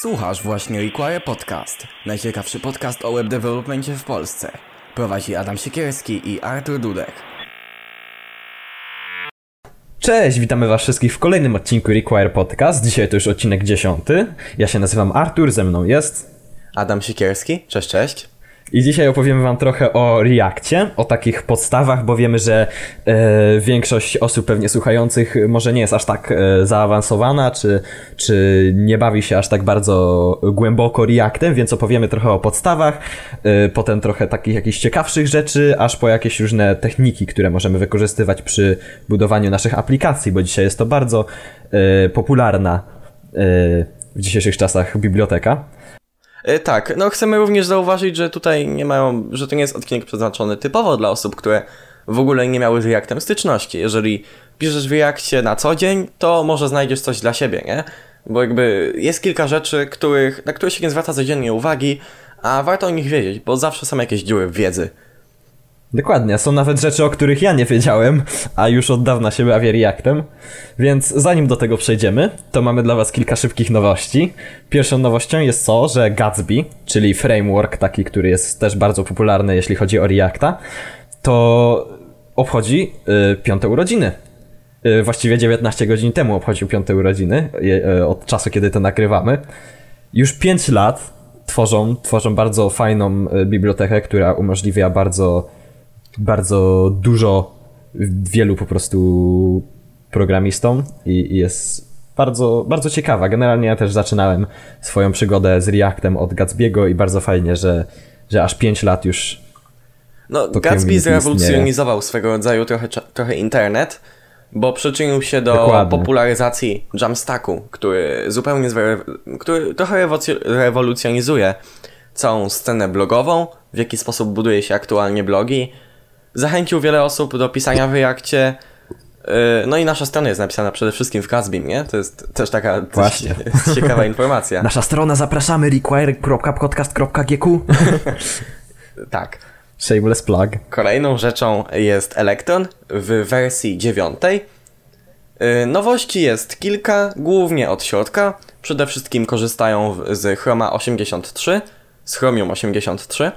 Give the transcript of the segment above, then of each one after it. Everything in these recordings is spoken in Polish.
Słuchasz właśnie Require Podcast. Najciekawszy podcast o web developmentie w Polsce. Prowadzi Adam Siekierski i Artur Dudek. Cześć, witamy was wszystkich w kolejnym odcinku Require Podcast. Dzisiaj to już odcinek dziesiąty. Ja się nazywam Artur, ze mną jest... Adam Siekierski, cześć, cześć. I dzisiaj opowiemy wam trochę o Reakcie, o takich podstawach, bo wiemy, że e, większość osób pewnie słuchających może nie jest aż tak e, zaawansowana, czy, czy nie bawi się aż tak bardzo głęboko Reactem, więc opowiemy trochę o podstawach, e, potem trochę takich jakichś ciekawszych rzeczy, aż po jakieś różne techniki, które możemy wykorzystywać przy budowaniu naszych aplikacji, bo dzisiaj jest to bardzo e, popularna e, w dzisiejszych czasach biblioteka. E, tak, no chcemy również zauważyć, że tutaj nie mają, że to nie jest odcinek przeznaczony typowo dla osób, które w ogóle nie miały z Reactem styczności. Jeżeli piszesz w Reakcie na co dzień, to może znajdziesz coś dla siebie, nie? Bo jakby jest kilka rzeczy, których, na które się nie zwraca codziennie uwagi, a warto o nich wiedzieć, bo zawsze są jakieś dziury w wiedzy. Dokładnie, są nawet rzeczy, o których ja nie wiedziałem, a już od dawna się bawię Reactem. Więc zanim do tego przejdziemy, to mamy dla was kilka szybkich nowości. Pierwszą nowością jest to, że Gatsby, czyli framework taki, który jest też bardzo popularny jeśli chodzi o Reacta, to obchodzi y, piąte urodziny. Y, właściwie 19 godzin temu obchodził piąte urodziny, y, od czasu kiedy to nagrywamy. Już 5 lat tworzą, tworzą bardzo fajną y, bibliotekę, która umożliwia bardzo bardzo dużo wielu po prostu programistom i, i jest bardzo, bardzo ciekawa. Generalnie ja też zaczynałem swoją przygodę z Reactem od Gatsby'ego i bardzo fajnie, że, że aż 5 lat już No, Gatsby zrewolucjonizował swego rodzaju trochę, trochę internet, bo przyczynił się do Dokładnie. popularyzacji Jamstacku, który zupełnie zre... który trochę rewolucjonizuje całą scenę blogową, w jaki sposób buduje się aktualnie blogi. Zachęcił wiele osób do pisania w Reakcie. No i nasza strona jest napisana przede wszystkim w Gatsbym, nie? To jest też taka Właśnie. ciekawa informacja. Nasza strona zapraszamy require.podcast.gq Tak. Shameless plug. Kolejną rzeczą jest Electron w wersji 9. Nowości jest kilka, głównie od środka. Przede wszystkim korzystają z Chroma 83, z Chromium 83.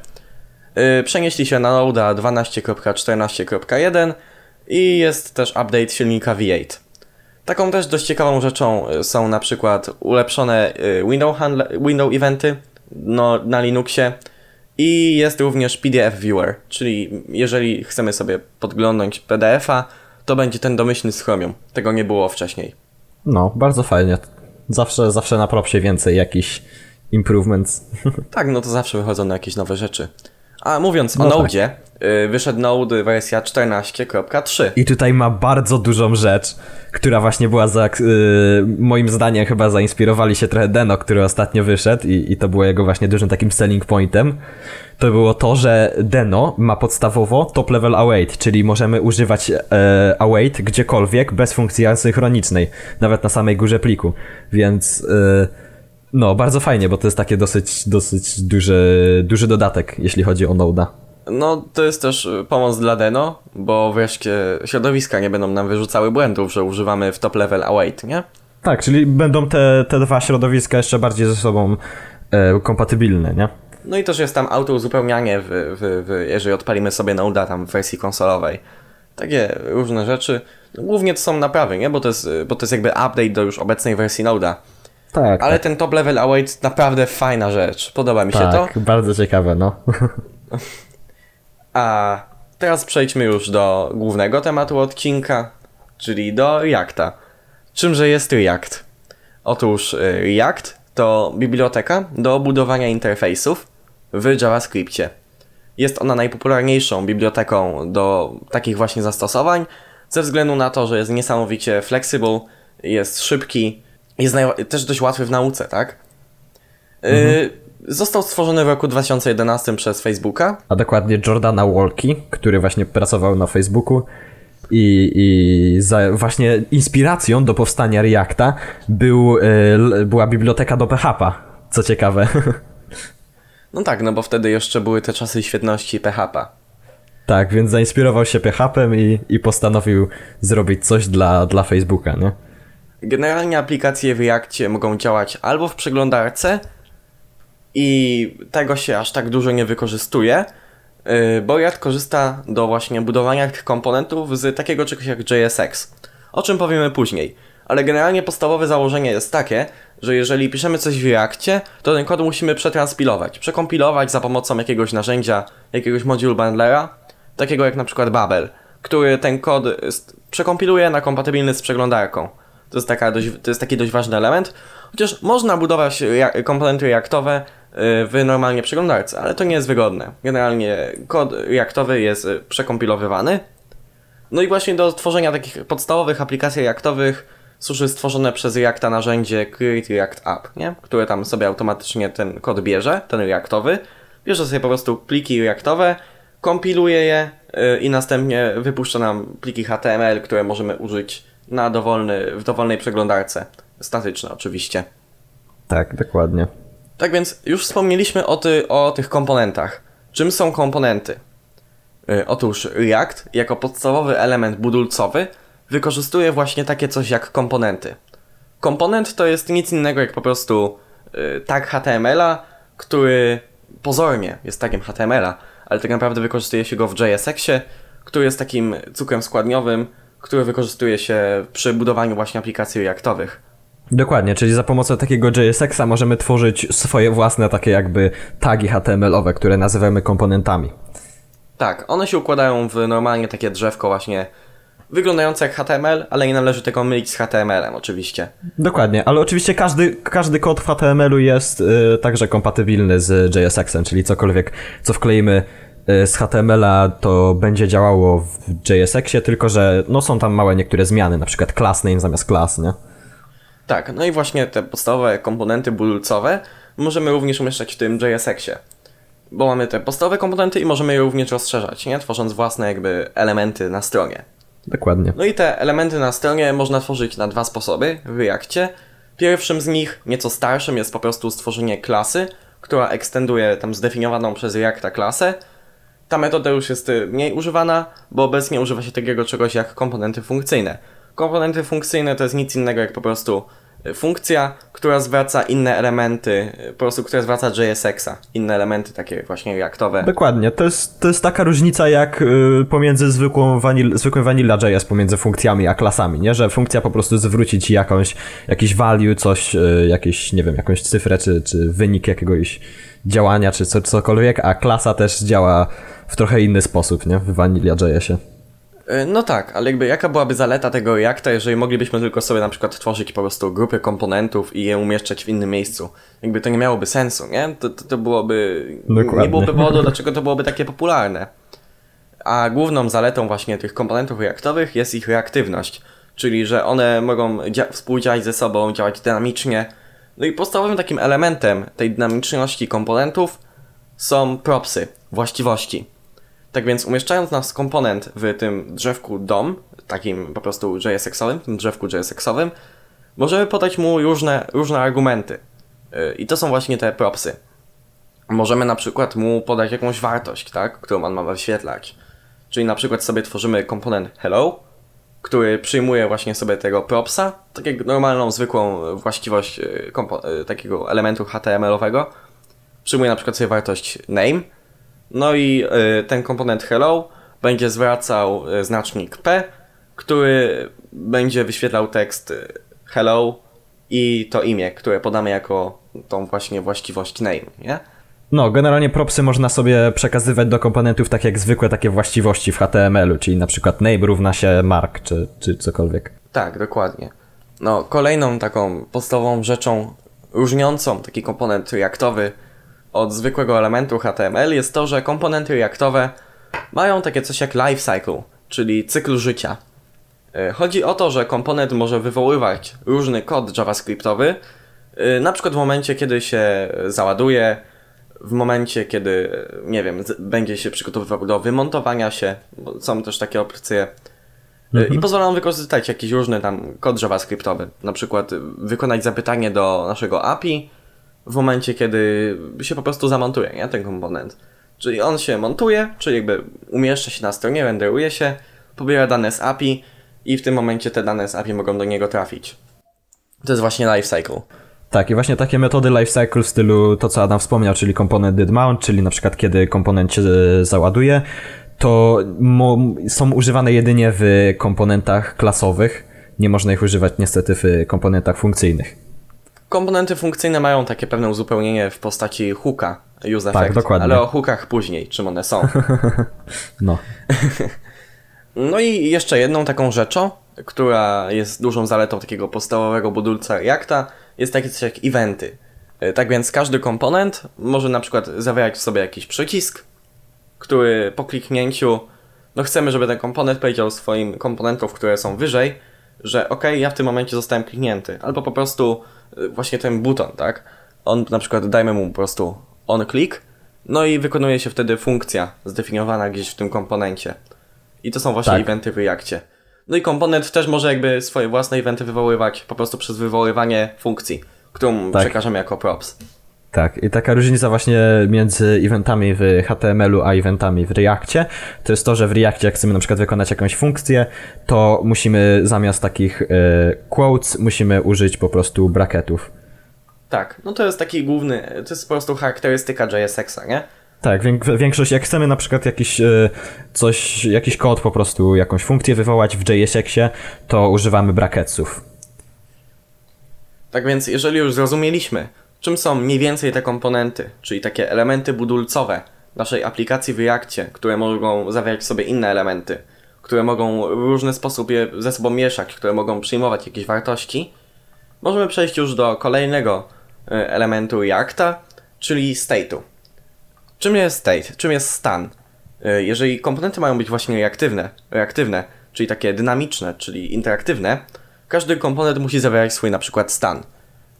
Przenieśli się na Node'a 12.14.1 i jest też update silnika V8. Taką też dość ciekawą rzeczą są na przykład ulepszone window, handle, window eventy no, na Linuxie i jest również PDF Viewer, czyli jeżeli chcemy sobie podglądnąć PDF-a, to będzie ten domyślny z Chromium. Tego nie było wcześniej. No, bardzo fajnie. Zawsze, zawsze na propsie więcej jakichś improvements. Tak, no to zawsze wychodzą na jakieś nowe rzeczy. A mówiąc no o tak. Node, wyszedł Node wersja 14.3. I tutaj ma bardzo dużą rzecz, która właśnie była za, yy, moim zdaniem chyba zainspirowali się trochę Deno, który ostatnio wyszedł i, i to było jego właśnie dużym takim selling pointem. To było to, że Deno ma podstawowo top level await, czyli możemy używać e, await gdziekolwiek bez funkcji asynchronicznej, nawet na samej górze pliku. Więc e, no, bardzo fajnie, bo to jest takie dosyć, dosyć duży, duży dodatek, jeśli chodzi o Node'a. No, to jest też pomoc dla Deno, bo wreszcie środowiska nie będą nam wyrzucały błędów, że używamy w top level await, nie? Tak, czyli będą te, te dwa środowiska jeszcze bardziej ze sobą e, kompatybilne, nie? No i też jest tam auto uzupełnianie, w, w, w, jeżeli odpalimy sobie Node'a tam w wersji konsolowej. Takie różne rzeczy. No, głównie to są naprawy, nie? Bo to, jest, bo to jest jakby update do już obecnej wersji Node'a. Tak. Ale tak. ten top level await naprawdę fajna rzecz. Podoba mi się tak, to. Tak, bardzo ciekawe, no. A teraz przejdźmy już do głównego tematu odcinka, czyli do Reacta. Czymże jest React? Otóż React to biblioteka do budowania interfejsów w JavaScriptie. Jest ona najpopularniejszą biblioteką do takich właśnie zastosowań, ze względu na to, że jest niesamowicie flexible, jest szybki, jest też dość łatwy w nauce, tak? Mhm. Y został stworzony w roku 2011 przez Facebooka. A dokładnie Jordana Walki, który właśnie pracował na Facebooku i, i za właśnie inspiracją do powstania Reacta był, y, była biblioteka do PHP, co ciekawe. No tak, no bo wtedy jeszcze były te czasy świetności PHP. Tak, więc zainspirował się PHP i, i postanowił zrobić coś dla, dla Facebooka, nie? Generalnie aplikacje w Reakcie mogą działać albo w przeglądarce i tego się aż tak dużo nie wykorzystuje, yy, bo React korzysta do właśnie budowania tych komponentów z takiego czegoś jak JSX, o czym powiemy później. Ale generalnie podstawowe założenie jest takie, że jeżeli piszemy coś w Reakcie, to ten kod musimy przetranspilować, przekompilować za pomocą jakiegoś narzędzia, jakiegoś module bundlera, takiego jak na przykład Babel, który ten kod przekompiluje na kompatybilny z przeglądarką. To jest, taka dość, to jest taki dość ważny element, chociaż można budować komponenty reaktowe y, w normalnie przeglądarce, ale to nie jest wygodne. Generalnie kod reaktowy jest y, przekompilowywany. No i właśnie do tworzenia takich podstawowych aplikacji reaktowych służy stworzone przez Reacta narzędzie Create React App, nie? które tam sobie automatycznie ten kod bierze, ten reaktowy, bierze sobie po prostu pliki reaktowe, kompiluje je yy, i następnie wypuszcza nam pliki HTML, które możemy użyć na dowolny, w dowolnej przeglądarce. Statyczne oczywiście. Tak, dokładnie. Tak więc już wspomnieliśmy o, ty, o tych komponentach. Czym są komponenty? Yy, otóż React jako podstawowy element budulcowy wykorzystuje właśnie takie coś jak komponenty. Komponent to jest nic innego jak po prostu yy, tag HTML-a, który pozornie jest tagiem HTML-a, ale tak naprawdę wykorzystuje się go w JSX-ie, który jest takim cukrem składniowym, który wykorzystuje się przy budowaniu właśnie aplikacji reaktowych. Dokładnie, czyli za pomocą takiego JSX-a możemy tworzyć swoje własne takie jakby tagi HTML-owe, które nazywamy komponentami. Tak, one się układają w normalnie takie drzewko właśnie wyglądające jak HTML, ale nie należy tego mylić z HTML-em oczywiście. Dokładnie, ale oczywiście każdy, każdy kod w HTML-u jest y, także kompatybilny z JSX-em, czyli cokolwiek, co wkleimy z HTML-a to będzie działało w JSX-ie, tylko że no, są tam małe niektóre zmiany, na przykład class name zamiast class, nie? Tak, no i właśnie te podstawowe komponenty budulcowe możemy również umieszczać w tym JSX-ie. Bo mamy te podstawowe komponenty i możemy je również rozszerzać, nie? Tworząc własne jakby elementy na stronie. Dokładnie. No i te elementy na stronie można tworzyć na dwa sposoby w Reakcie. Pierwszym z nich, nieco starszym, jest po prostu stworzenie klasy, która ekstenduje tam zdefiniowaną przez Reacta klasę. Ta metoda już jest y, mniej używana, bo obecnie używa się takiego czegoś jak komponenty funkcyjne. Komponenty funkcyjne to jest nic innego jak po prostu Y, funkcja, która zwraca inne elementy, y, po prostu która zwraca JSX-a, inne elementy takie właśnie reaktowe. Dokładnie, to jest, to jest taka różnica jak y, pomiędzy zwykłą vanil, zwykłym Vanilla.js, pomiędzy funkcjami a klasami, nie? Że funkcja po prostu zwróci ci jakąś, jakiś value, coś, y, jakieś, nie wiem, jakąś cyfrę, czy, czy wynik jakiegoś działania, czy co, cokolwiek, a klasa też działa w trochę inny sposób, nie? W Vanilla.jsie. E, no tak, ale jakby jaka byłaby zaleta tego Reacta, jeżeli moglibyśmy tylko sobie na przykład tworzyć po prostu grupy komponentów i je umieszczać w innym miejscu? Jakby to nie miałoby sensu, nie? To, to, to byłoby... Dokładnie. Nie byłoby powodu, dlaczego to byłoby takie popularne. A główną zaletą właśnie tych komponentów reaktowych jest ich reaktywność, czyli że one mogą współdziałać ze sobą, działać dynamicznie. No i podstawowym takim elementem tej dynamiczności komponentów są propsy, właściwości. Tak więc umieszczając nasz komponent w tym drzewku DOM, takim po prostu JSX-owym, tym drzewku JSX-owym, możemy podać mu różne, różne argumenty. Y, I to są właśnie te propsy. Możemy na przykład mu podać jakąś wartość, tak, którą on ma wyświetlać. Czyli na przykład sobie tworzymy komponent hello, który przyjmuje właśnie sobie tego propsa, tak jak normalną, zwykłą właściwość y, y, takiego elementu HTML-owego. Przyjmuje na przykład sobie wartość name, no i y, ten komponent hello będzie zwracał znacznik p, który będzie wyświetlał tekst hello i to imię, które podamy jako tą właśnie właściwość name, nie? No, generalnie propsy można sobie przekazywać do komponentów tak jak zwykłe takie właściwości w HTML-u, czyli na przykład name równa się mark, czy, czy cokolwiek. Tak, dokładnie. No, kolejną taką podstawową rzeczą różniącą taki komponent reaktowy od zwykłego elementu HTML jest to, że komponenty reaktowe mają takie coś jak lifecycle, czyli cykl życia. E, chodzi o to, że komponent może wywoływać różny kod javascriptowy, e, na przykład w momencie, kiedy się załaduje, w momencie, kiedy, nie wiem, będzie się przygotowywał do wymontowania się, są też takie opcje. E, mhm. I pozwala nam wykorzystać jakiś różny tam kod javascriptowy. Na przykład wykonać zapytanie do naszego API, w momencie, kiedy się po prostu zamontuje, nie? Ten komponent. Czyli on się montuje, czyli jakby umieszcza się na stronie, renderuje się, pobiera dane z API i w tym momencie te dane z API mogą do niego trafić. To jest właśnie lifecycle. Tak, i właśnie takie metody lifecycle w stylu to, co Adam wspomniał, czyli komponent did mount, czyli na przykład kiedy komponent się e, załaduje, to są używane jedynie w komponentach klasowych. Nie można ich używać niestety w komponentach funkcyjnych. Komponenty funkcyjne mają takie pewne uzupełnienie w postaci hooka, use tak, effect, dokładnie. ale o hookach później, czym one są. no. no i jeszcze jedną taką rzeczą, która jest dużą zaletą takiego podstawowego budulca Reacta, jest takie coś jak eventy. E, tak więc każdy komponent może na przykład zawierać w sobie jakiś przycisk, który po kliknięciu, no chcemy, żeby ten komponent powiedział swoim komponentów, które są wyżej, że ok, ja w tym momencie zostałem kliknięty, albo po prostu y, właśnie ten buton, tak? On na przykład dajmy mu po prostu on click, no i wykonuje się wtedy funkcja zdefiniowana gdzieś w tym komponencie. I to są właśnie tak. eventy w Reakcie. No i komponent też może jakby swoje własne eventy wywoływać po prostu przez wywoływanie funkcji, którą tak. przekażemy jako props. Tak, i taka różnica właśnie między eventami w HTML-u a eventami w Reactie, to jest to, że w Reactie jak chcemy na przykład wykonać jakąś funkcję, to musimy zamiast takich e, quotes, musimy użyć po prostu bracketów. Tak, no to jest taki główny, to jest po prostu charakterystyka JSX-a, nie? Tak, większość, jak chcemy na przykład jakiś e, coś, jakiś kod po prostu, jakąś funkcję wywołać w JSX-ie, to używamy bracketsów. Tak więc jeżeli już zrozumieliśmy, Czym są mniej więcej te komponenty, czyli takie elementy budulcowe naszej aplikacji w Reakcie, które mogą zawierać w sobie inne elementy, które mogą w różny sposób je ze sobą mieszać, które mogą przyjmować jakieś wartości, możemy przejść już do kolejnego e, elementu Reacta, czyli state'u. Czym jest state? Czym jest stan? E, jeżeli komponenty mają być właśnie reaktywne, reaktywne, czyli takie dynamiczne, czyli interaktywne, każdy komponent musi zawierać swój na przykład stan.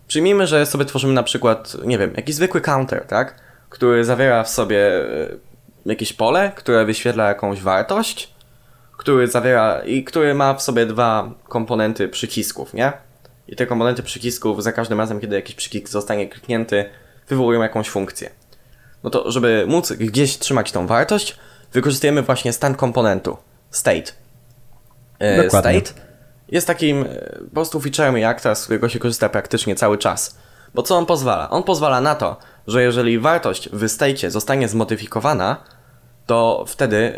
Przyjmijmy, że sobie tworzymy na przykład, nie wiem, jakiś zwykły counter, tak? Który zawiera w sobie e, jakieś pole, które wyświetla jakąś wartość, który zawiera i który ma w sobie dwa komponenty przycisków, nie? I te komponenty przycisków za każdym razem, kiedy jakiś przycisk zostanie kliknięty, wywołują jakąś funkcję. No to, żeby móc gdzieś trzymać tą wartość, wykorzystujemy właśnie stan komponentu, state. E, Dokładnie. State jest takim e, po prostu featurem Reacta, z którego się korzysta praktycznie cały czas. Bo co on pozwala? On pozwala na to, że jeżeli wartość w state zostanie zmodyfikowana, to wtedy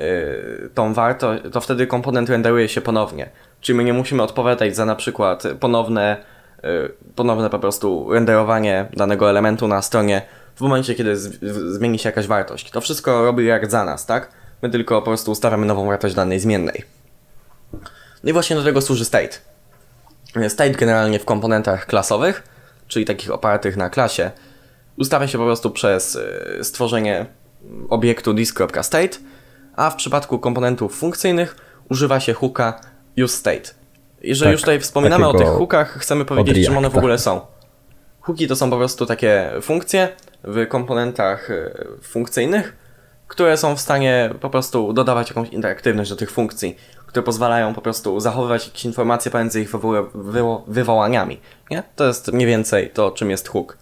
yy, tą wartość, to wtedy komponent renderuje się ponownie. Czyli my nie musimy odpowiadać za na przykład ponowne, ponowne po prostu renderowanie danego elementu na stronie w momencie, kiedy zmieni się jakaś wartość. To wszystko robi React za nas, tak? My tylko po prostu ustawiamy nową wartość danej zmiennej. No i właśnie do tego służy state. State generalnie w komponentach klasowych, czyli takich opartych na klasie, ustawia się po prostu przez y, stworzenie obiektu disk.state, a w przypadku komponentów funkcyjnych używa się hooka useState. Jeżeli tak, już tutaj wspominamy o tych hookach, chcemy powiedzieć, czym one w ogóle są. Hooki to są po prostu takie funkcje w komponentach y, funkcyjnych, które są w stanie po prostu dodawać jakąś interaktywność do tych funkcji które pozwalają po prostu zachowywać jakieś informacje pomiędzy ich wywołaniami. Nie? To jest mniej więcej to, czym jest hook.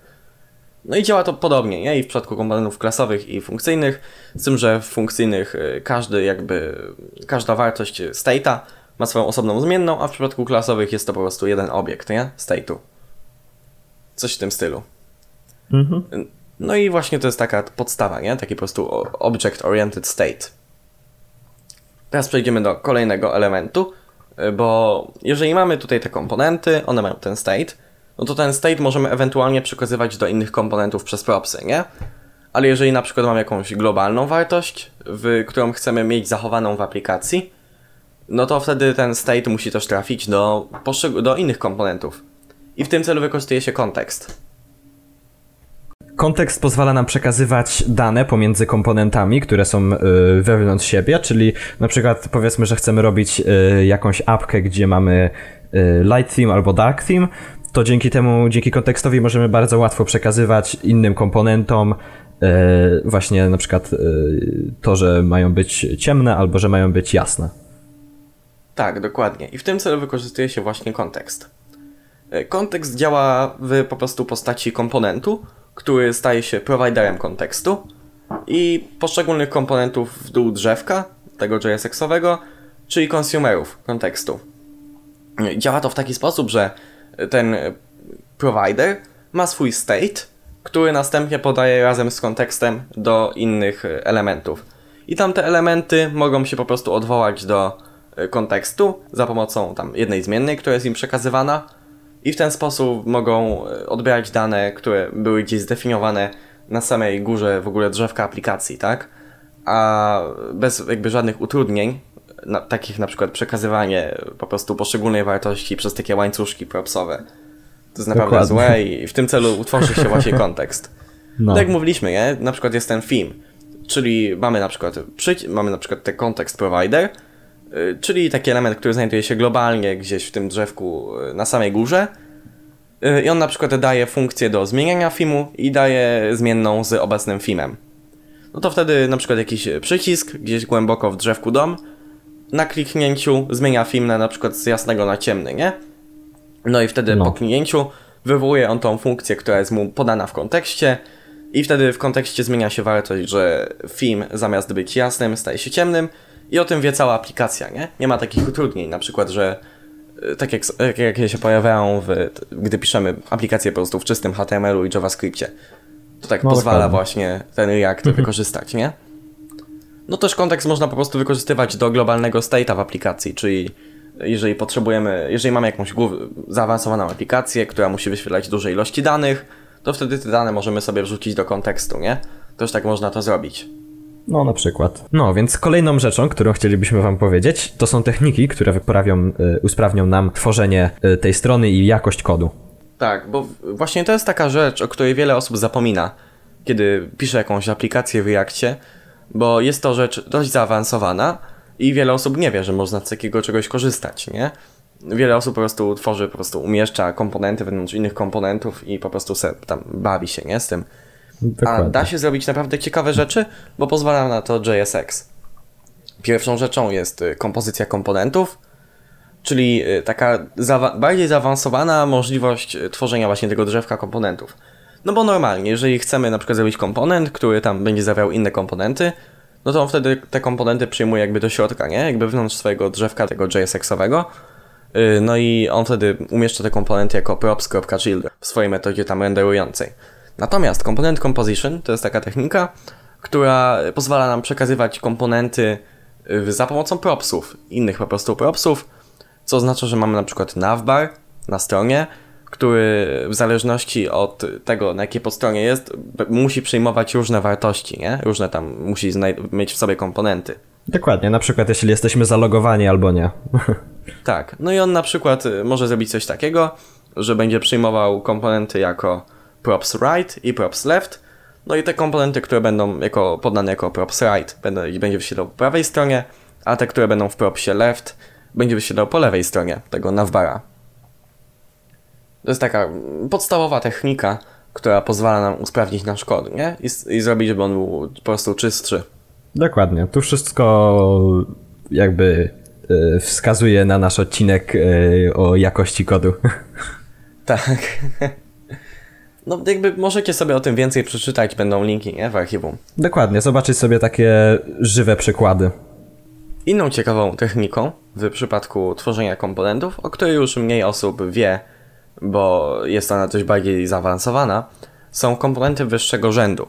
No i działa to podobnie, nie? I w przypadku komponentów klasowych i funkcyjnych, z tym, że w funkcyjnych y, każdy jakby, każda wartość state'a ma swoją osobną zmienną, a w przypadku klasowych jest to po prostu jeden obiekt, nie? State'u. Coś w tym stylu. Mhm. No i właśnie to jest taka podstawa, nie? Taki po prostu object-oriented state. Teraz przejdziemy do kolejnego elementu, y, bo jeżeli mamy tutaj te komponenty, one mają ten state, no to ten state możemy ewentualnie przekazywać do innych komponentów przez propsy, nie? Ale jeżeli na przykład mamy jakąś globalną wartość, w, którą chcemy mieć zachowaną w aplikacji, no to wtedy ten state musi też trafić do, do innych komponentów. I w tym celu wykorzystuje się kontekst. Kontekst pozwala nam przekazywać dane pomiędzy komponentami, które są y, wewnątrz siebie, czyli na przykład powiedzmy, że chcemy robić y, jakąś apkę, gdzie mamy y, light theme albo dark theme, to dzięki temu, dzięki kontekstowi możemy bardzo łatwo przekazywać innym komponentom właśnie na przykład to, że mają być ciemne albo że mają być jasne. Tak, dokładnie. I w tym celu wykorzystuje się właśnie kontekst. Kontekst działa w po prostu postaci komponentu, który staje się prowajderem kontekstu i poszczególnych komponentów w dół drzewka, tego JSX-owego, czyli consumerów kontekstu. Działa to w taki sposób, że ten provider ma swój state, który następnie podaje razem z kontekstem do innych e, elementów. I tam te elementy mogą się po prostu odwołać do e, kontekstu za pomocą tam jednej zmiennej, która jest im przekazywana i w ten sposób mogą e, odbierać dane, które były gdzieś zdefiniowane na samej górze w ogóle drzewka aplikacji, tak? A bez jakby żadnych utrudnień, na, takich na przykład przekazywanie po prostu poszczególnej wartości przez takie łańcuszki propsowe. To jest naprawdę Dokładnie. złe i w tym celu utworzy się właśnie kontekst. No. Tak jak mówiliśmy, nie? Na przykład jest ten theme, czyli mamy na przykład mamy na przykład ten context provider, czyli taki element, który znajduje się globalnie gdzieś w tym drzewku y, na samej górze. Y, I on na przykład daje funkcję do zmieniania filmu i daje zmienną z obecnym filmem. No to wtedy na przykład jakiś przycisk gdzieś głęboko w drzewku dom na kliknięciu zmienia film na, na przykład z jasnego na ciemny, nie? No i wtedy No. po kliknięciu wywołuje on tą funkcję, która jest mu podana w kontekście i wtedy w kontekście zmienia się wartość, że film zamiast być jasnym staje się ciemnym i o tym wie cała aplikacja, nie? Nie ma takich utrudnień, na przykład, że y, tak jak, jak, się pojawiają, w, gdy piszemy aplikację po prostu w czystym HTML-u i JavaScriptie. To tak No, pozwala dokładnie. właśnie ten React wykorzystać, nie? No też kontekst można po prostu wykorzystywać do globalnego state'a w aplikacji, czyli jeżeli potrzebujemy, jeżeli mamy jakąś zaawansowaną aplikację, która musi wyświetlać duże ilości danych, to wtedy te dane możemy sobie wrzucić do kontekstu, nie? Też tak można to zrobić. No, na przykład. No, więc kolejną rzeczą, którą chcielibyśmy Wam powiedzieć, to są techniki, które wyprawią, y, usprawnią nam tworzenie y, tej strony i jakość kodu. Tak, bo właśnie to jest taka rzecz, o której wiele osób zapomina, kiedy pisze jakąś aplikację w Reactie, bo jest to rzecz dość zaawansowana i wiele osób nie wie, że można z takiego czegoś korzystać, nie? Wiele osób po prostu tworzy, po prostu umieszcza komponenty wewnątrz innych komponentów i po prostu se tam bawi się, nie? Z tym. A Dokładnie. da się zrobić naprawdę ciekawe rzeczy, bo pozwala na to JSX. Pierwszą rzeczą jest y, kompozycja komponentów, czyli y, taka bardziej zaawansowana możliwość y, tworzenia właśnie tego drzewka komponentów. No bo normalnie, jeżeli chcemy na przykład zrobić komponent, który tam będzie zawierał inne komponenty, no to on wtedy te komponenty przyjmuje jakby do środka, nie? Jakby wewnątrz swojego drzewka tego JSX-owego. No i on wtedy umieszcza te komponenty jako props.children w swojej metodzie tam renderującej. Natomiast component composition to jest taka technika, która pozwala nam przekazywać komponenty y, za pomocą propsów, innych po prostu propsów, co oznacza, że mamy na przykład navbar na stronie, który w zależności od tego, na jakiej podstronie jest, musi przyjmować różne wartości, nie? Różne tam musi mieć w sobie komponenty. Dokładnie, na przykład jeśli jesteśmy zalogowani albo nie. Tak, no i on na przykład y, może zrobić coś takiego, że będzie przyjmował komponenty jako props right i props left, no i te komponenty, które będą jako, podane jako props right, będą, będzie wyświetlał po prawej stronie, a te, które będą w propsie left, będzie wyświetlał po lewej stronie tego navbara. To jest taka podstawowa technika, która pozwala nam usprawnić nasz kod, nie? I, i zrobić, żeby on był po prostu czystszy. Dokładnie, tu wszystko jakby y, wskazuje na nasz odcinek y, o jakości kodu. Tak. No jakby możecie sobie o tym więcej przeczytać, będą linki, nie? W archiwum. Dokładnie, zobaczyć sobie takie żywe przykłady. Inną ciekawą techniką w przypadku tworzenia komponentów, o której już mniej osób wie, bo jest ona dość bardziej zaawansowana, są komponenty wyższego rzędu.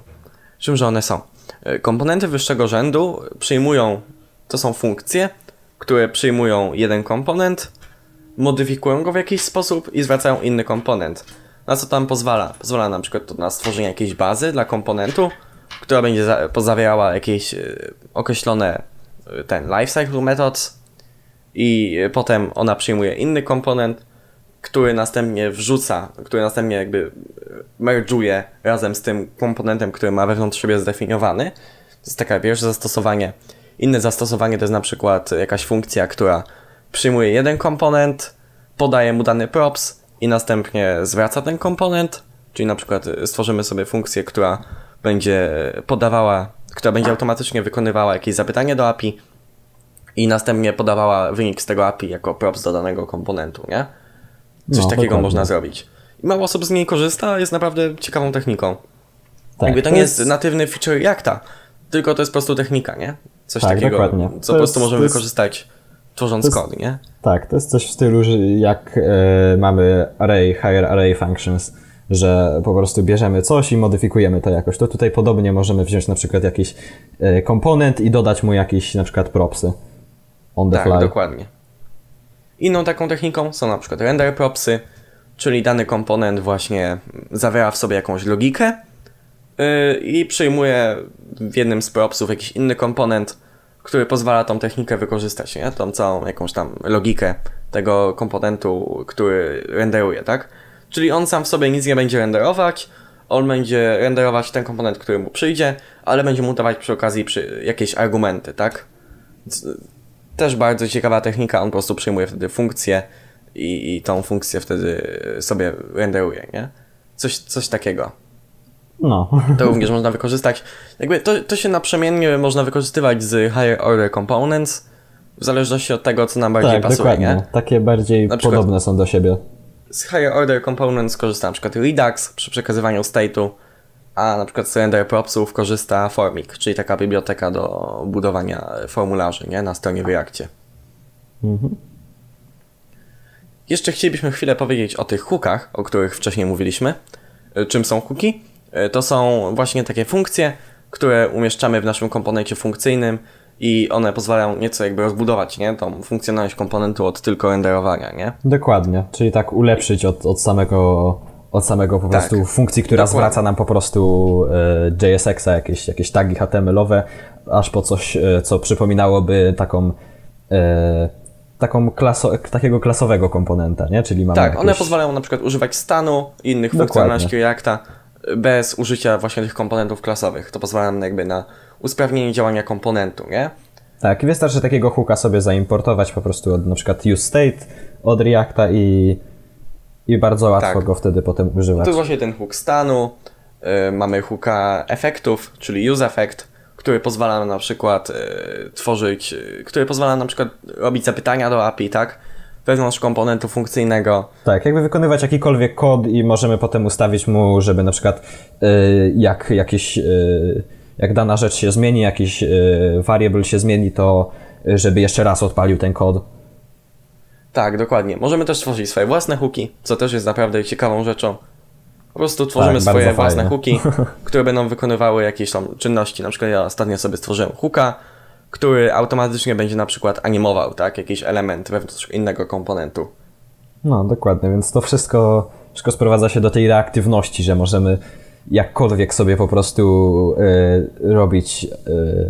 Czymże one są? E, Komponenty wyższego rzędu przyjmują, to są funkcje, które przyjmują jeden komponent, modyfikują go w jakiś sposób i zwracają inny komponent. Na co tam pozwala? Pozwala na przykład to na stworzenie jakiejś bazy dla komponentu, która będzie za- pozawierała jakieś e, określone e, ten lifecycle methods i e, potem ona przyjmuje inny komponent, który następnie wrzuca, który następnie jakby merge'uje razem z tym komponentem, który ma wewnątrz siebie zdefiniowany. To jest takie pierwsze zastosowanie. Inne zastosowanie to jest na przykład jakaś funkcja, która przyjmuje jeden komponent, podaje mu dany props i następnie zwraca ten komponent, czyli na przykład stworzymy sobie funkcję, która będzie podawała, która będzie automatycznie wykonywała jakieś zapytanie do API i następnie podawała wynik z tego API jako props do danego komponentu, nie? Coś No, takiego dokładnie. można zrobić. I mało osób z niej korzysta, jest naprawdę ciekawą techniką. Tak, Jakby to nie jest natywny feature Reacta, tylko to jest po prostu technika, nie? Coś Tak, takiego, dokładnie. co To po prostu jest- możemy jest- wykorzystać tworząc jest- kod, nie? Tak, to jest coś w stylu, że jak e, mamy array, higher array functions, że po prostu bierzemy coś i modyfikujemy to jakoś. To tutaj podobnie możemy wziąć na przykład jakiś e, komponent i dodać mu jakieś na przykład propsy on the Tak, fly. dokładnie. Inną taką techniką są na przykład render propsy, czyli dany komponent właśnie zawiera w sobie jakąś logikę yy, i przyjmuje w jednym z propsów jakiś inny komponent, który pozwala tą technikę wykorzystać, nie? Tą całą jakąś tam logikę tego komponentu, który renderuje, tak? Czyli on sam w sobie nic nie będzie renderować, on będzie renderować ten komponent, który mu przyjdzie, ale będzie mu dawać przy okazji przy jakieś argumenty, tak? też bardzo ciekawa technika, on po prostu przyjmuje wtedy funkcję i, i tą funkcję wtedy sobie renderuje, nie? Coś, coś takiego. No, To również można wykorzystać. Jakby to, to się naprzemiennie można wykorzystywać z higher order components, w zależności od tego, co nam bardziej tak, pasuje, dokładnie. nie? Takie bardziej Na przykład- podobne są do siebie. Z higher order components korzysta na przykład Redux przy przekazywaniu state'u, a na przykład z render propsów korzysta Formic, czyli taka biblioteka do budowania formularzy, nie? Na stronie Reactie. Mhm. Jeszcze chcielibyśmy chwilę powiedzieć o tych hookach, o których wcześniej mówiliśmy. Y, Czym są hooki? Y, To są właśnie takie funkcje, które umieszczamy w naszym komponencie funkcyjnym i one pozwalają nieco jakby rozbudować, nie? Tą funkcjonalność komponentu od tylko renderowania, nie? Dokładnie, czyli tak ulepszyć od, od samego od samego po Tak. prostu funkcji, która Dokładnie. zwraca nam po prostu e, JSX-a, jakieś, jakieś tagi HTML-owe, aż po coś, e, co przypominałoby taką e, taką klaso, takiego klasowego komponenta, nie? Czyli mamy Tak, one jakieś... pozwalają na przykład używać stanu innych Dokładnie. funkcjonalności Reacta y, bez użycia właśnie tych komponentów klasowych. To pozwala nam jakby na usprawnienie działania komponentu, nie? Tak, wystarczy takiego hooka sobie zaimportować po prostu od na przykład use state od Reacta i, i bardzo łatwo Tak. go wtedy potem używać. To jest właśnie ten hook stanu. y, mamy hooka efektów, czyli use effect, który pozwala na przykład y, tworzyć, y, który pozwala na przykład robić zapytania do API, tak? Wewnątrz komponentu funkcyjnego. Tak, jakby wykonywać jakikolwiek kod i możemy potem ustawić mu, żeby na przykład y, jak jakiś, y, jak dana rzecz się zmieni, jakiś y, variable się zmieni, to żeby jeszcze raz odpalił ten kod. Tak, dokładnie. Możemy też tworzyć swoje własne hooki, co też jest naprawdę ciekawą rzeczą. Po prostu tworzymy Tak, swoje własne hooki, które będą wykonywały jakieś tam czynności. Na przykład ja ostatnio sobie stworzyłem hooka, który automatycznie będzie na przykład animował, tak? Jakiś element wewnątrz innego komponentu. No, dokładnie, więc to wszystko, wszystko sprowadza się do tej reaktywności, że możemy jakkolwiek sobie po prostu y, robić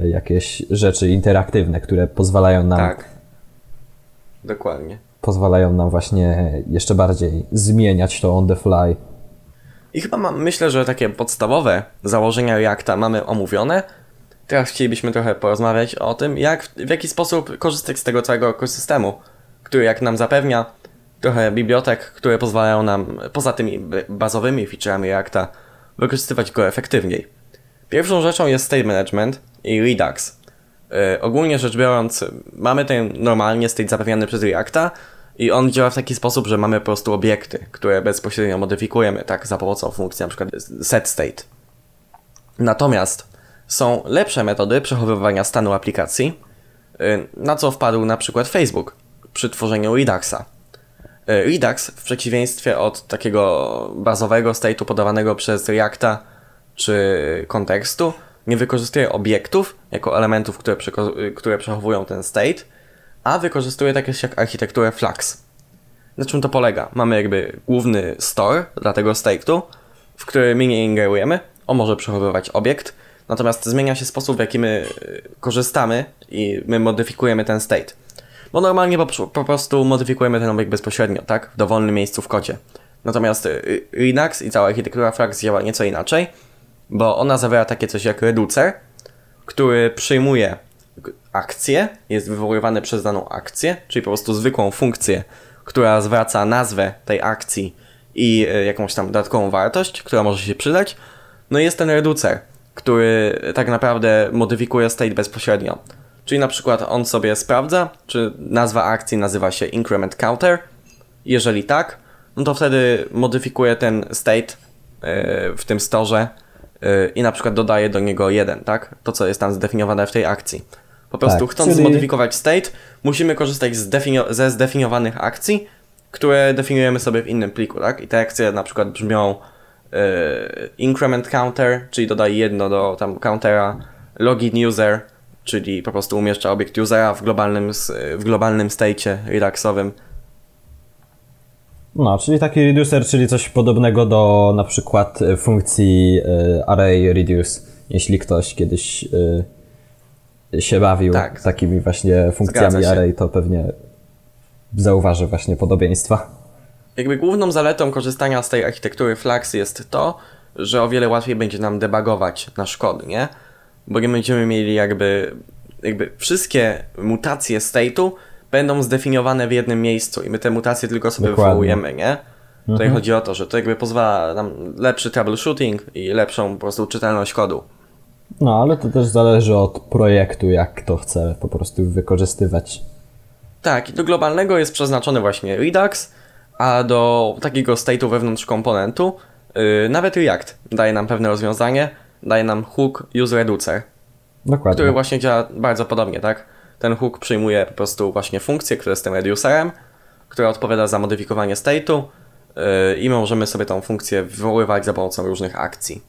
y, jakieś rzeczy interaktywne, które pozwalają nam, Tak. Dokładnie. pozwalają nam właśnie jeszcze bardziej zmieniać to on the fly. I chyba mam, myślę, że takie podstawowe założenia Reacta mamy omówione. Teraz chcielibyśmy trochę porozmawiać o tym, jak, w jaki sposób korzystać z tego całego ekosystemu, który jak nam zapewnia trochę bibliotek, które pozwalają nam poza tymi bazowymi featureami Reacta wykorzystywać go efektywniej. Pierwszą rzeczą jest state management i Redux. Yy, ogólnie rzecz biorąc, mamy ten normalnie state zapewniany przez Reacta i on działa w taki sposób, że mamy po prostu obiekty, które bezpośrednio modyfikujemy, tak, za pomocą funkcji przykład set state. Natomiast są lepsze metody przechowywania stanu aplikacji, yy, na co wpadł na przykład Facebook przy tworzeniu Reduxa. Yy, Redux w przeciwieństwie od takiego bazowego state'u podawanego przez Reacta czy kontekstu nie wykorzystuje obiektów jako elementów, które, które przechowują ten state, a wykorzystuje takie jak architekturę Flux. Na czym to polega? Mamy jakby główny store dla tego state'u, w który my nie ingerujemy. On może przechowywać obiekt, natomiast zmienia się sposób, w jaki my y, korzystamy i my modyfikujemy ten state. Bo normalnie po, po prostu modyfikujemy ten obiekt bezpośrednio, tak? W dowolnym miejscu w kodzie. Natomiast Linux i cała architektura Flux działa nieco inaczej, bo ona zawiera takie coś jak reducer, który przyjmuje akcję, jest wywoływany przez daną akcję, czyli po prostu zwykłą funkcję, która zwraca nazwę tej akcji i jakąś tam dodatkową wartość, która może się przydać. No i jest ten reducer, który tak naprawdę modyfikuje state bezpośrednio. Czyli na przykład on sobie sprawdza, czy nazwa akcji nazywa się increment counter. Jeżeli tak, no to wtedy modyfikuje ten state yy, w tym storze yy, i na przykład dodaje do niego jeden, tak? To, co jest tam zdefiniowane w tej akcji. Po prostu Tak, chcąc czyli- zmodyfikować state, musimy korzystać z ze zdefiniowanych akcji, które definiujemy sobie w innym pliku, tak? I te akcje na przykład brzmią e, increment counter, czyli dodaj jedno do tam countera, login user, czyli po prostu umieszcza obiekt usera w globalnym, w globalnym state'cie Reduxowym. No, czyli taki reducer, czyli coś podobnego do na przykład e, funkcji e, array reduce, jeśli ktoś kiedyś e, się bawił Tak. takimi właśnie funkcjami array, to pewnie zauważy właśnie podobieństwa. Jakby główną zaletą korzystania z tej architektury Flux jest to, że o wiele łatwiej będzie nam debugować nasz kod, nie? Bo nie będziemy mieli jakby, jakby wszystkie mutacje state'u będą zdefiniowane w jednym miejscu i my te mutacje tylko sobie Dokładnie. wywołujemy, nie? Tutaj chodzi o to, że to jakby pozwala nam lepszy troubleshooting i lepszą po prostu czytelność kodu. No, ale to też zależy od projektu, jak kto chce po prostu wykorzystywać. Tak, i do globalnego jest przeznaczony właśnie Redux, a do takiego state'u wewnątrz komponentu yy, nawet React daje nam pewne rozwiązanie, daje nam hook use reducer, Dokładnie. który właśnie działa bardzo podobnie, tak? Ten hook przyjmuje po prostu właśnie funkcję, która jest tym reducerem, która odpowiada za modyfikowanie state'u yy, i możemy sobie tą funkcję wywoływać za pomocą różnych akcji.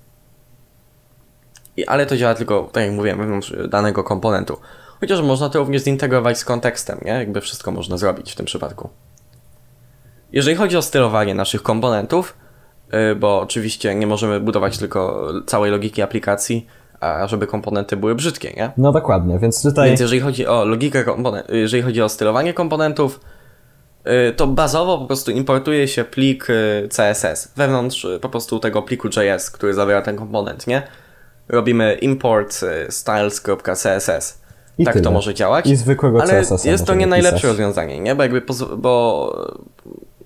I, ale to działa tylko, tak jak mówiłem, wewnątrz danego komponentu. Chociaż można to również zintegrować z kontekstem, nie? Jakby wszystko można zrobić w tym przypadku. Jeżeli chodzi o stylowanie naszych komponentów, yy, bo oczywiście nie możemy budować tylko całej logiki aplikacji, a żeby komponenty były brzydkie, nie? No dokładnie, więc tutaj... Więc jeżeli chodzi o logikę komponent, jeżeli chodzi o stylowanie komponentów, y, to bazowo po prostu importuje się plik y, CSS wewnątrz y, po prostu tego pliku JS, który zawiera ten komponent, nie? Robimy import y, styles.css. I tak tyle. to może działać. I zwykłego ale jest to nie najlepsze rozwiązanie, nie? Bo jakby bo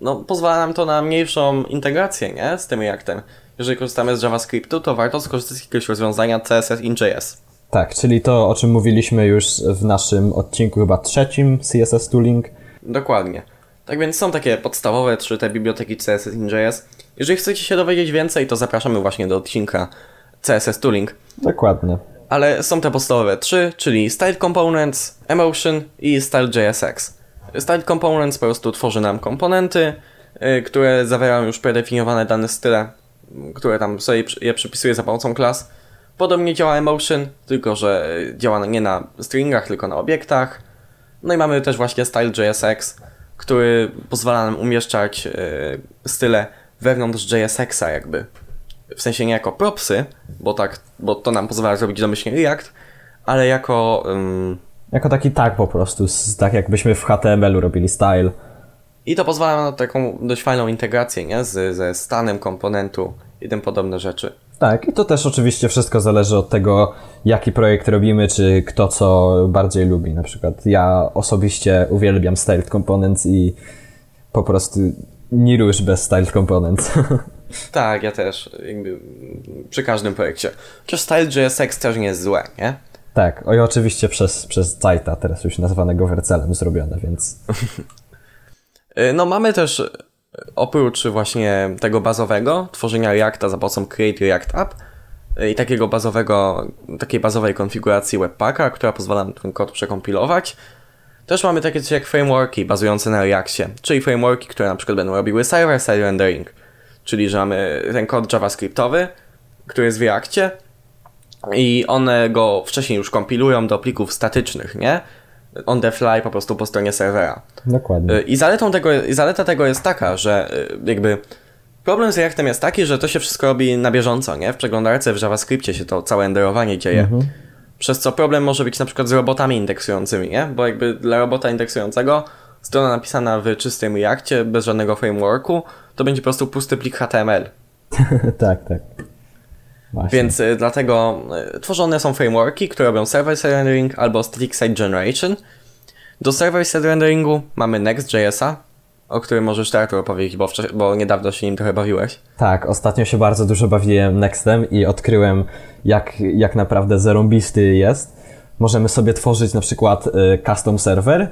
no, pozwala nam to na mniejszą integrację, nie? Z tym Reactem. Jeżeli korzystamy z JavaScriptu, to warto skorzystać z jakiegoś rozwiązania CSS in JS. Tak, czyli to, o czym mówiliśmy już w naszym odcinku chyba trzecim CSS Tooling. Dokładnie. Tak więc są takie podstawowe trzy te biblioteki CSS in JS. Jeżeli chcecie się dowiedzieć więcej, to zapraszamy właśnie do odcinka CSS Tooling. Dokładnie. Ale są te podstawowe trzy, czyli Style Components, Emotion i Style JSX. Style Components po prostu tworzy nam komponenty, y, które zawierają już predefiniowane dane style, które tam sobie je przypisuje za pomocą klas. Podobnie działa Emotion, tylko że działa nie na stringach, tylko na obiektach. No i mamy też właśnie Style JSX, który pozwala nam umieszczać y, style wewnątrz JSX-a jakby. W sensie nie jako propsy, bo tak, bo to nam pozwala zrobić domyślnie React, ale jako ym, Jako taki tag po prostu, z, tak jakbyśmy w HTML-u robili style. i to pozwala na taką dość fajną integrację, nie? Z, ze stanem komponentu i tym podobne rzeczy. Tak, i to też oczywiście wszystko zależy od tego, jaki projekt robimy, czy kto co bardziej lubi. Na przykład ja osobiście uwielbiam styled components i po prostu nie rusz bez styled components. Tak, ja też, jakby przy każdym projekcie. Chociaż Style JSX też nie jest złe, nie? Tak, oj oczywiście przez, przez Zajta, teraz już nazwanego Wercelem zrobione, więc Y, No mamy też y, oprócz właśnie tego bazowego tworzenia Reacta za pomocą Create React App y, i takiego bazowego, takiej bazowej konfiguracji Webpacka, która pozwala nam ten kod przekompilować. Też mamy takie coś jak frameworki bazujące na Reactie, czyli frameworki, które na przykład będą robiły server-side rendering, czyli że mamy ten kod javascriptowy, który jest w Reactie i one go wcześniej już kompilują do plików statycznych, nie? On the fly po prostu po stronie serwera. dokładnie. Y, I zaletą tego, i zaleta tego jest taka, że y, jakby problem z Reactem jest taki, że to się wszystko robi na bieżąco, nie? W przeglądarce w JavaScriptie się to całe renderowanie dzieje. Przez co problem może być na przykład z robotami indeksującymi, nie? Bo jakby dla robota indeksującego strona napisana w czystym Reactie, bez żadnego frameworku, to będzie po prostu pusty plik HTML. tak, tak. Właśnie. Więc y, dlatego y, tworzone są frameworki, które robią server-side rendering albo static-side generation. Do server-side renderingu mamy Next.jsa, o którym możesz teraz opowiedzieć, bo, bo niedawno się nim trochę bawiłeś. Tak, ostatnio się bardzo dużo bawiłem Nextem i odkryłem, jak, jak naprawdę zarąbisty jest. Możemy sobie tworzyć na przykład y, custom server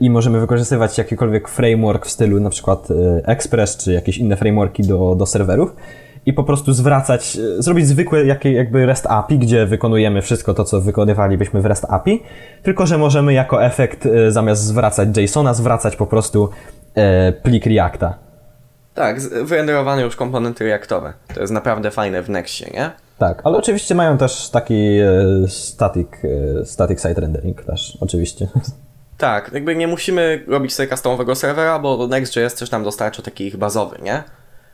i możemy wykorzystywać jakikolwiek framework w stylu na przykład Express czy jakieś inne frameworki do, do serwerów. I po prostu zwracać, e, zrobić zwykłe jakby REST API, gdzie wykonujemy wszystko to, co wykonywalibyśmy w REST API, tylko że możemy jako efekt e, zamiast zwracać JSONa, zwracać po prostu e, plik Reacta. Tak, wyrenderowane już komponenty reaktowe. To jest naprawdę fajne w Nextie, nie? Tak, ale oczywiście mają też taki static, static site rendering też, oczywiście. Tak, jakby nie musimy robić sobie customowego serwera, bo Next.js też nam dostarcza taki ich bazowy, nie?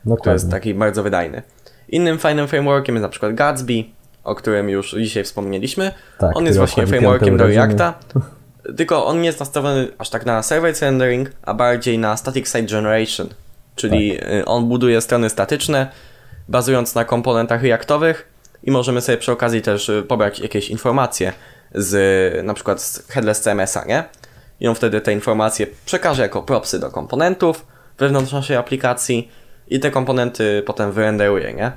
To jest Dokładnie. taki bardzo wydajny. Innym fajnym frameworkiem jest na przykład Gatsby, o którym już dzisiaj wspomnieliśmy. Tak, on jest właśnie frameworkiem do. Reacta, tylko on nie jest nastawiony aż tak na server-side rendering, a bardziej na static site generation, czyli Tak. y, on buduje strony statyczne, bazując na komponentach reaktowych i możemy sobie przy okazji też y, pobrać jakieś informacje z na przykład z headless CMS-a, nie? I on wtedy te informacje przekaże jako propsy do komponentów wewnątrz naszej aplikacji i te komponenty potem wyrenderuje, nie?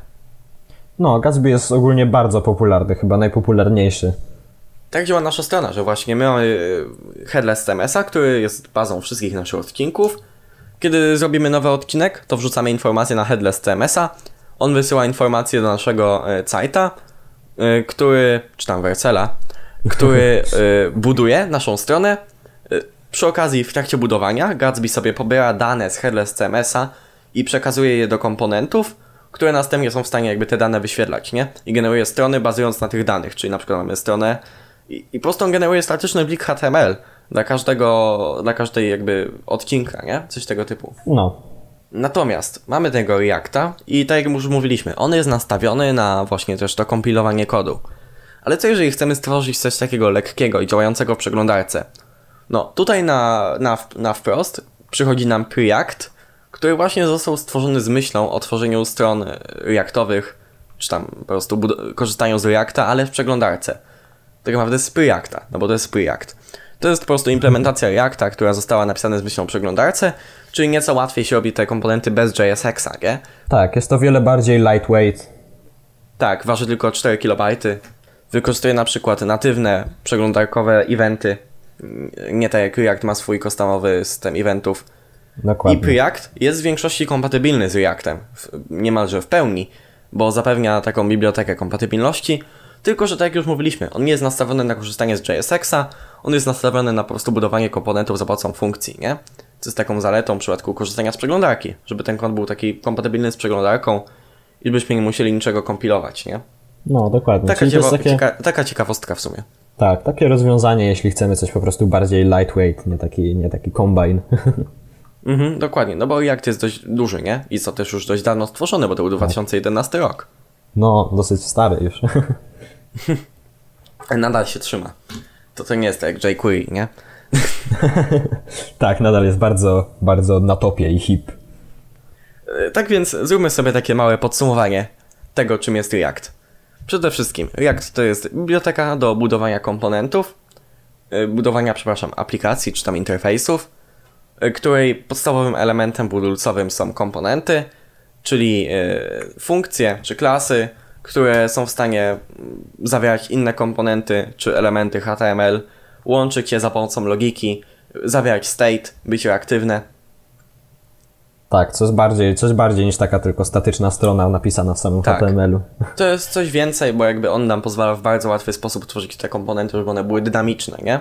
No, Gatsby jest ogólnie bardzo popularny, chyba najpopularniejszy. Tak działa nasza strona, że właśnie my mamy y, headless CMS-a, który jest bazą wszystkich naszych odcinków. Kiedy zrobimy nowy odcinek, to wrzucamy informację na headless CMS-a. On wysyła informację do naszego y, site'a, y, który, czy tam Wersela, który buduje naszą stronę. Przy okazji, w trakcie budowania, Gatsby sobie pobiera dane z headless CMS-a i przekazuje je do komponentów, które następnie są w stanie jakby te dane wyświetlać, nie? I generuje strony bazując na tych danych, czyli na przykład mamy stronę i, i po prostu on generuje statyczny plik HTML dla każdego, dla każdej jakby odcinka, nie? Coś tego typu. No, Natomiast mamy tego Reacta i tak jak już mówiliśmy, on jest nastawiony na właśnie też to kompilowanie kodu. Ale co jeżeli chcemy stworzyć coś takiego lekkiego i działającego w przeglądarce? No, tutaj na, na, na wprost przychodzi nam Preact, który właśnie został stworzony z myślą o tworzeniu stron Reactowych, czy tam po prostu korzystają z Reacta, ale w przeglądarce. Tak naprawdę z Preacta, no bo to jest Preact. To jest po prostu implementacja Reacta, która została napisana z myślą o przeglądarce, czyli nieco łatwiej się robi te komponenty bez JSX-a, nie? tak, jest to wiele bardziej lightweight. Tak, waży tylko 4 KB. Wykorzystuje na przykład natywne przeglądarkowe eventy. Nie tak jak React ma swój customowy system eventów. I Dokładnie. Preact jest w większości kompatybilny z Reactem, niemalże w pełni, bo zapewnia taką bibliotekę kompatybilności, tylko że tak jak już mówiliśmy, on nie jest nastawiony na korzystanie z JSX-a, on jest nastawiony na po prostu budowanie komponentów za pomocą funkcji, nie? Co jest taką zaletą w przypadku korzystania z przeglądarki, żeby ten kod był taki kompatybilny z przeglądarką i byśmy nie musieli niczego kompilować, nie? No, dokładnie. Taka, ciekawa, takie, cieka, taka ciekawostka w sumie. tak, takie rozwiązanie, jeśli chcemy coś po prostu bardziej lightweight, nie taki, nie taki combine. Mhm, dokładnie, no bo React jest dość duży, nie? I co też już dość dawno stworzony, bo to był 2011 rok. No, dosyć stary już. Nadal się trzyma. To to nie jest tak jak jQuery, nie? tak, nadal jest bardzo, bardzo na topie i hip. E, Tak więc zróbmy sobie takie małe podsumowanie tego, czym jest React. Przede wszystkim, React to jest biblioteka do budowania komponentów, e, budowania, przepraszam, aplikacji czy tam interfejsów, której podstawowym elementem budulcowym są komponenty, czyli e, funkcje czy klasy, które są w stanie zawierać inne komponenty czy elementy HTML, łączyć je za pomocą logiki, zawierać state, być reaktywne. Tak, coś bardziej, coś bardziej niż taka tylko statyczna strona napisana w samym Tak. HTML-u. To jest coś więcej, bo jakby on nam pozwala w bardzo łatwy sposób tworzyć te komponenty, żeby one były dynamiczne, nie?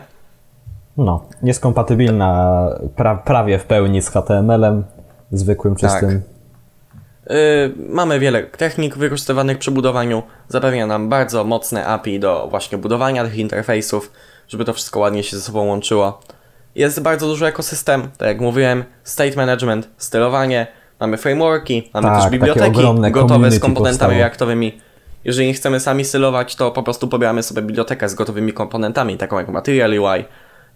No, jest kompatybilna pra, prawie w pełni z HTML-em, zwykłym, czystym. Yy, mamy wiele technik wykorzystywanych przy budowaniu. Zapewnia nam bardzo mocne API do właśnie budowania tych interfejsów, żeby to wszystko ładnie się ze sobą łączyło. Jest bardzo duży ekosystem, tak jak mówiłem, state management, stylowanie, mamy frameworki, mamy Tak, też biblioteki gotowe z komponentami reaktowymi. Jeżeli nie chcemy sami stylować, to po prostu pobieramy sobie bibliotekę z gotowymi komponentami, taką jak Material UI,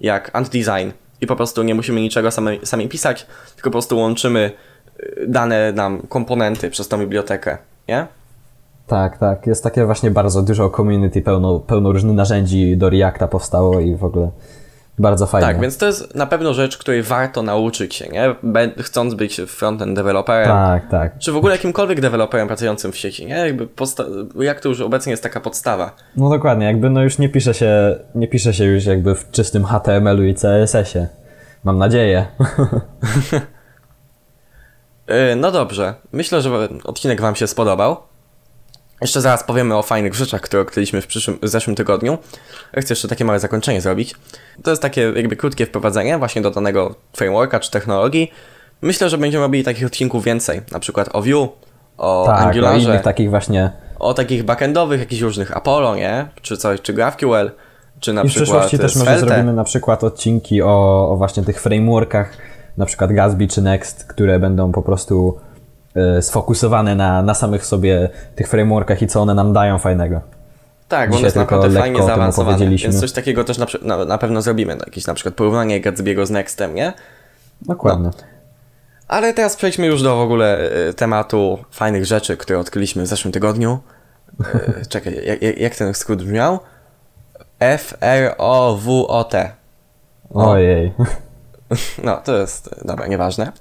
jak AntDesign i po prostu nie musimy niczego sami, sami pisać, tylko po prostu łączymy y, dane nam komponenty przez tą bibliotekę, nie? Tak, tak. Jest takie właśnie bardzo dużo community, pełno, pełno różnych narzędzi do Reacta powstało i w ogóle bardzo fajnie. Tak, więc to jest na pewno rzecz, której warto nauczyć się, nie? Chcąc być frontend deweloperem, Tak, tak. czy w ogóle jakimkolwiek deweloperem pracującym w sieci, nie? Jakby jak to już obecnie jest taka podstawa. No dokładnie, jakby no już nie pisze się, nie pisze się już jakby w czystym HTML-u i CSS-ie. Mam nadzieję. Yy, no dobrze, myślę, że odcinek Wam się spodobał. Jeszcze zaraz powiemy o fajnych rzeczach, które odkryliśmy w, przyszłym, w zeszłym tygodniu. Chcę jeszcze takie małe zakończenie zrobić. To jest takie jakby krótkie wprowadzenie właśnie do danego frameworka czy technologii. Myślę, że będziemy robili takich odcinków więcej, na przykład o Vue, o Tak, o Angularze, innych takich właśnie. o takich backendowych, jakichś różnych Apollo, nie? Czy coś, czy GraphQL, czy na I w przykład przyszłości też może Svelte. zrobimy na przykład odcinki o, o właśnie tych frameworkach, na przykład Gatsby czy Next, które będą po prostu sfokusowane na, na samych sobie tych frameworkach i co one nam dają fajnego. Tak, bo on jest naprawdę fajnie zaawansowany, więc coś takiego też na, na, na pewno zrobimy, jakieś na przykład porównanie Gatsby'ego z Nextem, nie? Dokładnie. Ale teraz przejdźmy już do w ogóle e, tematu fajnych rzeczy, które odkryliśmy w zeszłym tygodniu. E, Czekaj, jak, jak- ten skrót brzmiał? F-R-O-W-O-T. Ojej. No, to jest, dobra, nieważne.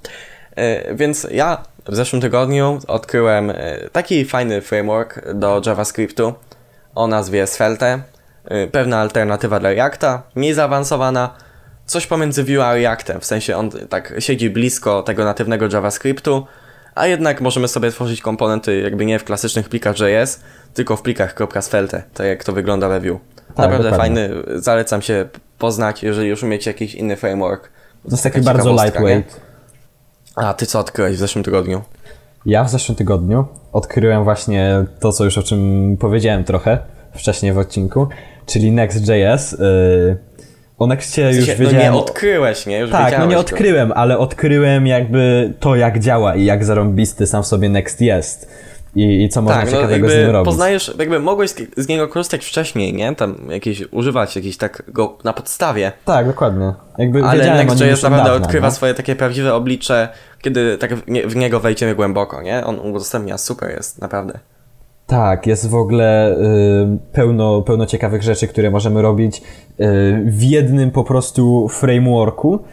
E, Więc ja w zeszłym tygodniu odkryłem e, taki fajny framework do JavaScriptu o nazwie Svelte. E, Pewna alternatywa dla Reacta, mniej zaawansowana, coś pomiędzy Vue a Reactem, w sensie on tak siedzi blisko tego natywnego JavaScriptu, a jednak możemy sobie tworzyć komponenty jakby nie w klasycznych plikach JS, tylko w plikach .svelte, tak jak to wygląda we Vue. Naprawdę dokładnie. fajny, zalecam się poznać, jeżeli już umiecie jakiś inny framework. To jest taki bardzo lightweight. A ty co odkryłeś w zeszłym tygodniu? Ja w zeszłym tygodniu odkryłem właśnie to, co już o czym powiedziałem trochę wcześniej w odcinku, czyli Next.js. Yy, o Nextie już no wiedziałem... nie odkryłeś, nie? Już Tak, no nie odkryłem, ale odkryłem jakby to, jak działa i jak zarąbisty sam w sobie Next jest. I, i co można Tak, no ciekawego z nim robić. poznajesz, jakby mogłeś z, niego korzystać wcześniej, nie? Tam jakieś, używać jakiś tak go na podstawie. Tak, dokładnie. Jakby Ale Next.js naprawdę dawna, odkrywa no. swoje takie prawdziwe oblicze, kiedy tak w, nie, w niego wejdziemy głęboko, nie? On udostępnia, super jest, naprawdę. Tak, jest w ogóle y, pełno, pełno ciekawych rzeczy, które możemy robić y, w jednym po prostu frameworku,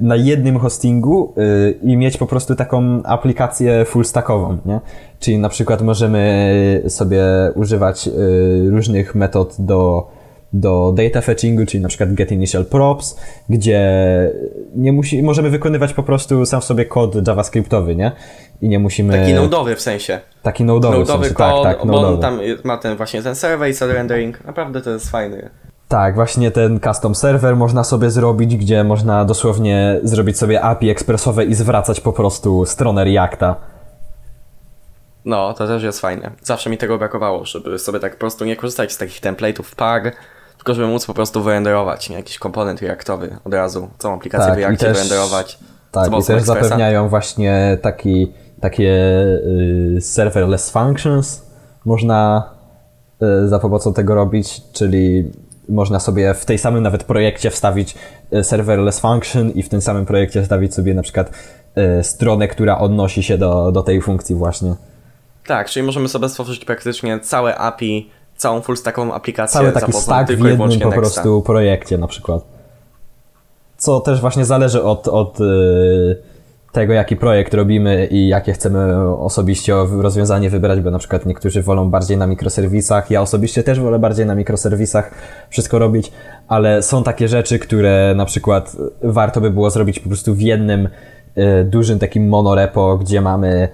na jednym hostingu y, i mieć po prostu taką aplikację full stackową, nie? Czyli na przykład możemy sobie używać y, różnych metod do, do data fetchingu, czyli na przykład get initial props, gdzie nie musi, możemy wykonywać po prostu sam sobie kod javascriptowy, nie? I nie musimy... Taki nodowy w sensie. Taki nodowy, w sensie, kod, tak, tak, bo on tam ma ten właśnie ten survey, set rendering, naprawdę to jest fajny. Tak, właśnie ten custom server można sobie zrobić, gdzie można dosłownie zrobić sobie API ekspresowe i zwracać po prostu stronę Reacta. No, to też jest fajne. Zawsze mi tego brakowało, żeby sobie tak po prostu nie korzystać z takich template'ów par, tylko żeby móc po prostu wyrenderować nie? jakiś komponent reaktowy od razu, całą aplikację Tak, w też- wyrenderować. Tak, i też Expressa. zapewniają właśnie taki, takie y, serverless functions. Można y, za pomocą tego robić, czyli można sobie w tej samym nawet projekcie wstawić y, serverless function i w tym samym projekcie wstawić sobie na przykład y, stronę, która odnosi się do, do tej funkcji właśnie. Tak, czyli możemy sobie stworzyć praktycznie całe API, całą full stackową aplikację Cały taki stack w jednym po prostu projekcie na przykład. Co też właśnie zależy od, od y, tego, jaki projekt robimy i jakie chcemy osobiście rozwiązanie wybrać, bo na przykład niektórzy wolą bardziej na mikroserwisach, ja osobiście też wolę bardziej na mikroserwisach wszystko robić, ale są takie rzeczy, które na przykład warto by było zrobić po prostu w jednym y, dużym takim monorepo, gdzie mamy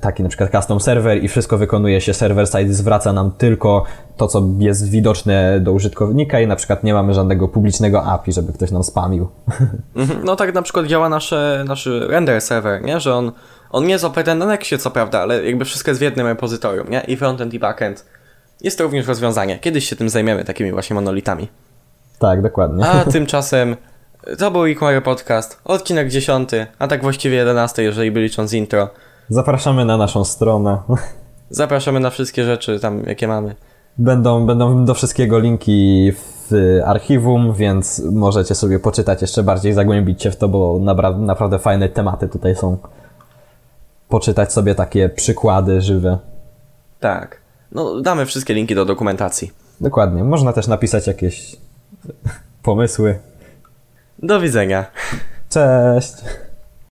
taki na przykład custom server i wszystko wykonuje się server side, zwraca nam tylko to, co jest widoczne do użytkownika i na przykład nie mamy żadnego publicznego API, żeby ktoś nam spamił. Mhm, No tak na przykład działa nasze, nasz render server, nie? Że on, on nie jest oparty na Nexie, co prawda, ale jakby wszystko jest w jednym repozytorium, nie? I frontend i backend. Jest to również rozwiązanie. Kiedyś się tym zajmiemy, takimi właśnie monolitami. tak, dokładnie. A tymczasem to był Equire Podcast, odcinek 10, a tak właściwie 11, jeżeli by licząc intro. Zapraszamy na naszą stronę. Zapraszamy na wszystkie rzeczy tam, jakie mamy. Będą, będą do wszystkiego linki w archiwum, więc możecie sobie poczytać jeszcze bardziej, zagłębić się w to, bo napra- naprawdę fajne tematy tutaj są. Poczytać sobie takie przykłady żywe. Tak. No, damy wszystkie linki do dokumentacji. Dokładnie. Można też napisać jakieś pomysły. Do widzenia. Cześć!